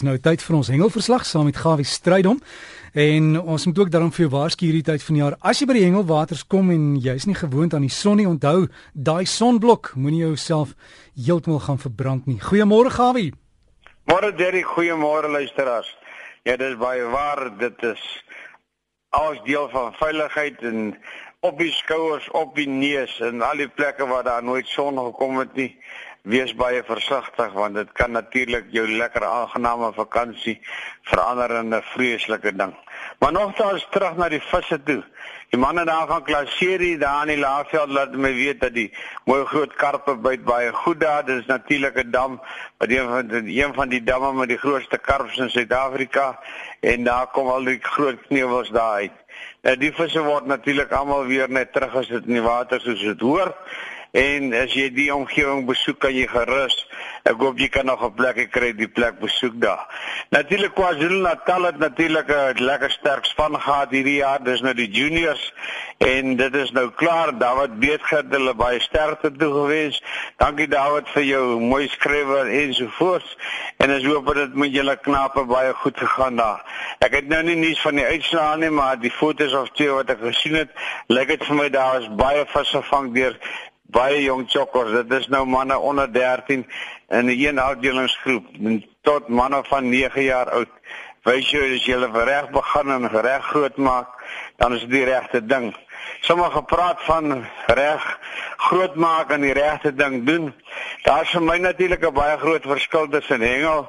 Nou tyd vir ons hengelverslag saam met Gawie Strydom. En ons moet ook daarom vir jou waarsku hierdie tyd van die jaar. As jy by die hengelwaters kom en jy's nie gewoond aan die son nie, onthou, daai sonblok moenie jouself heeltemal gaan verbrand nie. Goeiemôre Gawie. Môre Derry, goeiemôre luisteraars. Ja, dit is baie waar, dit is alles deel van veiligheid en op die skouers, op die neus en al die plekke waar daar nooit son gekom het nie wees baie versigtig want dit kan natuurlik jou lekker aangename vakansie verander in 'n vreeslike ding. Maar nogtans terug na die visse toe. Die manne daar van Klaserie daar in die Laagveld laat my weet dat die mooi groot karpe byt baie goed daar. Dit is natuurlik 'n dam, wat een van een van die damme met die grootste karps in Suid-Afrika en daar kom al die groot knewels daar uit. Nou die visse word natuurlik almal weer net teruggesit in die water soos dit hoort. En as jy die omgewing besoek, kan jy gerus. Ek hoop jy kan nog 'n plek kry die plek besoek daar. Natuurlik KwaZulu-Natal het natuurlik 'n lekker sterk span gehad hierdie jaar. Dis nou die juniors en dit is nou klaar. David Beetgert hulle baie sterkte toe gewees. Dankie David vir jou mooi skrywer en so voort. En as hoop dit met julle knappe baie goed gegaan daar. Ek het nou nie nuus van die uitslae nie, maar die foto's of twee wat ek gesien het, lyk dit vir my daar is baie visgevang deur baie jong chokkers. Dit is nou manne onder 13 in 'n een afdelingsgroep tot manne van 9 jaar oud. Wys jy as jy hulle reg begin en reg groot maak, dan is dit die regte ding. Sommige gepraat van reg groot maak en die regte ding doen. Daar's vir my natuurlik 'n baie groot verskil tussen hengel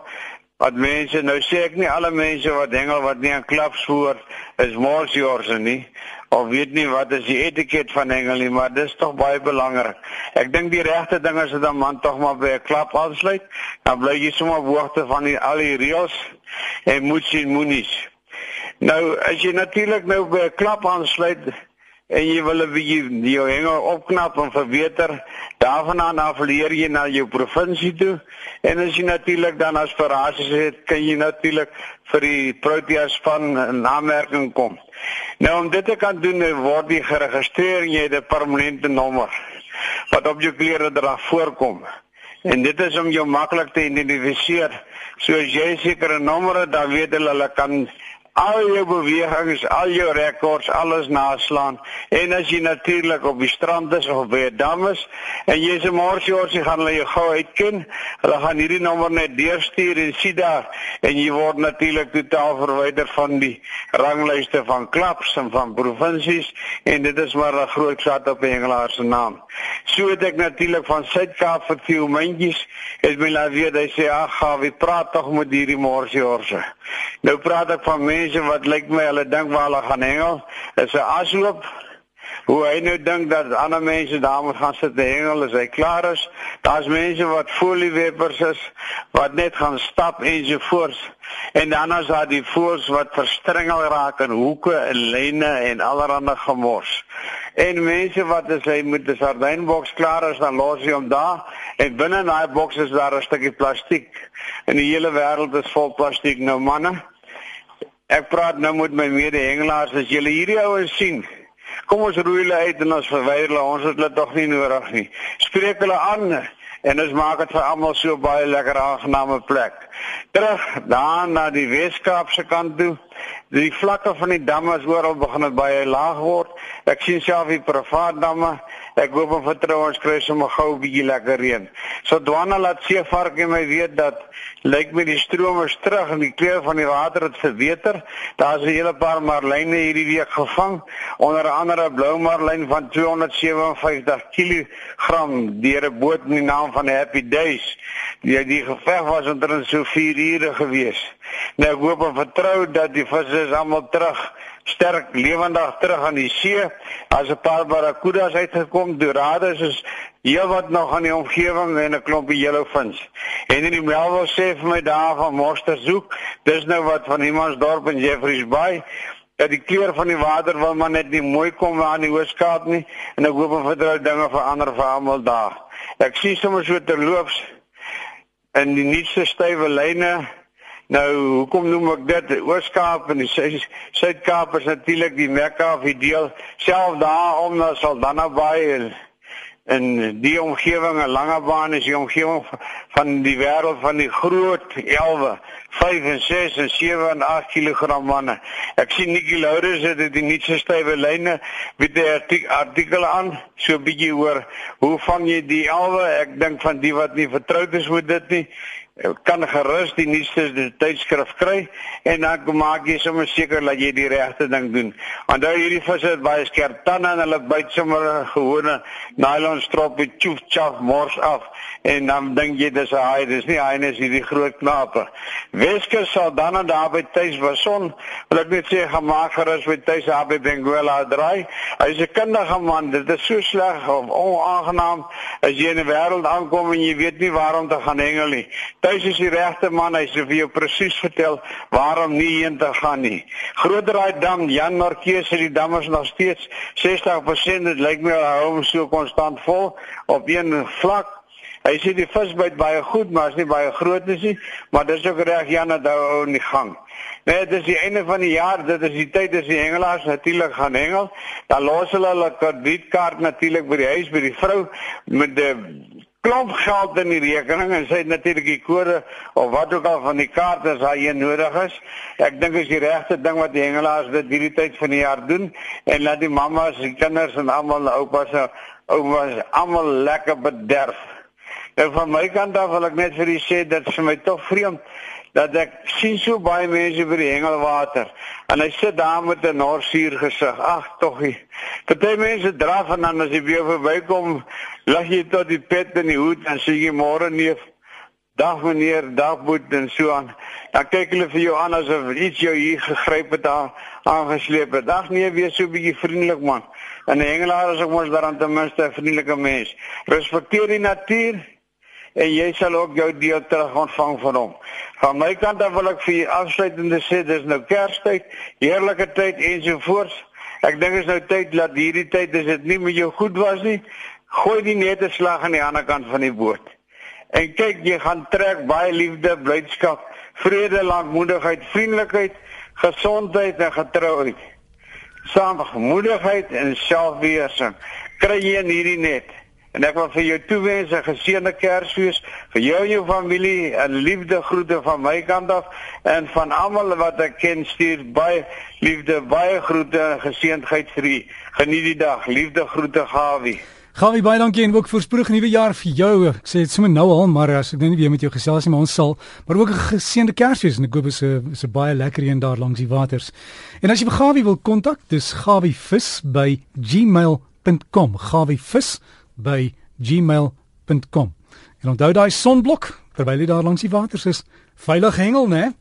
wat mense nou sê ek nie alle mense wat hengel wat nie aan klaps voer is morsjors nie of weet nie wat is die etiket van hengel nie, maar dis tog baie belangrik. Ek dink die regte ding is dat 'n man tog maar by 'n klap aansluit, dan bly jy sommer hoogte van die al die reëls en moet sien moenies. Nou as jy natuurlik nou by 'n klap aansluit en jy wil bietjie jou hengel opknap en verbeter, daarvandaan af leer jy na jou provinsie toe en as jy natuurlik dan as verrassing het, kan jy natuurlik vir die Proteas van 'n aanmerking kom. Nou om dit te kan doen, word jy geregistreer en jy het 'n permanente nommer wat op jou klere dra voorkom. En dit is om jou maklik te identifiseer. So as jy sekere nommers het, dan weet hulle hulle kan al jou bewegings, al jou rekords, alles naslaan. En as jy natuurlik op die strand is of by 'n dam is en jy se morsioorsie gaan hulle jou gou uitken. Hulle gaan hierdie nommer net deurstuur en sien daar en jy word natuurlik totaal verwyder van die ranglyste van klaps en van provinsies en dit is maar 'n groot sat op 'n hengelaar se naam. So het ek natuurlik van Suid-Kaap vir veel mandjies het my laat weet hy sê ag, wie praat tog met hierdie morsioorsie. Nou praat ek van mense wat lyk my hulle dink waar hulle gaan hengel. Is 'n asloop. Hoe hy nou dink dat ander mense daar gaan sit hengel as hy klaar is. Daar's mense wat folieweppers is wat net gaan stap ensovoorts. En dan is daar die voels wat verstrengel raak in en lyne en allerlei gemors. En mense wat as hy met 'n sardynboks klaar is dan los hy hom daar en binne in daai boks is daar 'n stukkie plastiek. En die hele wêreld is vol plastiek nou manne. Ek praat nou met my mede-hengelaars as julle hierdie ouens sien. Kom ons roei hulle uit en ons verwyder hulle. Ons het hulle tog nie nodig nie. Spreek hulle aan en ons maak dit vir almal so baie lekker aangename plek. Terug daar na die Weskaapse kant toe. Die vlakke van die damme is oral begin dit baie laag word. Ek sien self die privaat damme Ek hoop en vertrou ons kry sommer gou 'n bietjie lekker reën. So Dwana laat seevark en my weet dat lyk my die stroom is terug en die kleur van die water het verbeter. Daar's 'n hele paar marline hierdie week gevang, onder andere 'n blou marlyn van 257 kg deur 'n boot in die naam van Happy Days. Die die geveg was omtrent so 4 ure gewees. Nou ek hoop en vertrou dat die visse is almal terug sterk lewendig terug aan die see. As 'n paar barracudas uitgekom, dorades is heel wat nog aan die omgewing en 'n klompie yellowfins. En in die Melville sê vir my daar van Monsterzoek, dis nou wat van Imansdorp en Jeffreys Bay dat die kleur van die water wil maar net nie mooi kom aan die Ooskaap nie en ek hoop en vertrou dinge verander vir almal daar. Ek sien sommer so terloops in die nuutste stywe lyne Nou, hoekom noem ek dit Ooskaap en die Suid-Kaap is natuurlik die Mekka of die deel self daarom na Saldanha Bay en in die omgewing 'n lange baan is die omgewing van die wêreld van die groot elwe 5 en 6 en 7 en 8 kg manne. Ek sien Nikki Lourens het dit die nuutste stywe lyne met die artikel aan so 'n bietjie hoor hoe vang jy die alwe? Ek dink van die wat nie vertroud is met dit nie kan gerus die nuutste tydskrif kry en dan maak jy sommer seker dat jy die regte ding doen. Onthou hierdie visse het baie skerp tande en hulle byt sommer 'n gewone nylon strop met tjoef tjaf mors af en dan dink jy dis 'n haai, dis nie haai nie, dis hierdie groot knape. Weskus sal dan en daar by tuis wason, wil ek net sê gemaak gerus by tuis daar by Benguela draai. Hy's 'n kundige man, dit is so sleg of onaangenaam as jy in 'n wêreld aankom en jy weet nie waar om te gaan hengel nie. Tuis is die regte man, hy sê vir jou presies vertel waarom nie heen te gaan nie. Grooteraai dam, Jan Marquez sê die dam is nog steeds 60%, dit lyk my hom so konstant vol op een vlak. Hy sê die visbyt baie goed, maar is nie baie groot nie, maar dis ook reg Jan dat hou in die gang. Nee, dit is die einde van die jaar, dit is die tyd as die hengelaars natuurlik gaan hengel. Dan los hulle hulle kredietkaart natuurlik by die huis by die vrou met die klomp geld in die rekening en sy het natuurlik die kode of wat ook al van die kaarte as hy nodig is. Ek dink is die regte ding wat die hengelaars dit hierdie tyd van die jaar doen en laat die mammas, die kinders en almal oupas en oumas almal lekker bederf. En van my kant af wil ek net vir u sê dat vir my tog vreemd dat ek sien so baie mense by die hengelwater en hy sit daar met 'n norsuur gesig. Ag tog. Party mense draf en dan as jy weer verbykom, lag jy tot die pet in die hoed en sê jy môre neef, dag meneer, dag boet en so aan. Dan kyk hulle vir jou aan asof iets jou hier gegryp het daar aangesleep het. Ag nee, wees so 'n bietjie vriendelik man. En 'n hengelaar is ook mos daaraan ten minste 'n vriendelike mens. Respekteer die natuur en jy sal ook jou deel terug ontvang van hom. Van my kant af wil ek vir julle afsluitende sê dis nou Kerstyd, heerlike tyd ensovoorts. Ek dink is nou tyd dat hierdie tyd as dit nie met jou goed was nie, gooi die nette slag aan die ander kant van die boot. En kyk, jy gaan trek baie liefde, blydskap, vrede, lankmoedigheid, vriendelikheid, gesondheid en getrouheid. Saamgemoedigheid en selfbeheersing kry jy in hierdie net. En ek wil vir jou toewens 'n geseënde Kersfees vir jou en jou familie en liefde groete van my kant af en van almal wat ek ken stuur baie liefde, baie groete en geseëndheid vir u. Geniet die dag. Liefde groete Gawie. Gawie baie dankie en ook voorspoedig nuwe jaar vir jou. Ek sê dit sommer nou al, maar as ek nou nie weer met jou gesels nie, maar ons sal maar ook 'n geseënde Kersfees en ek hoop is 'n is 'n baie lekker een daar langs die waters. En as jy vir Gawie wil kontak, dis gawievis@gmail.com. Gawievis by gmail.com. En onthou daai sonblok terwyl jy daar langs die water is, veilig hengel, né?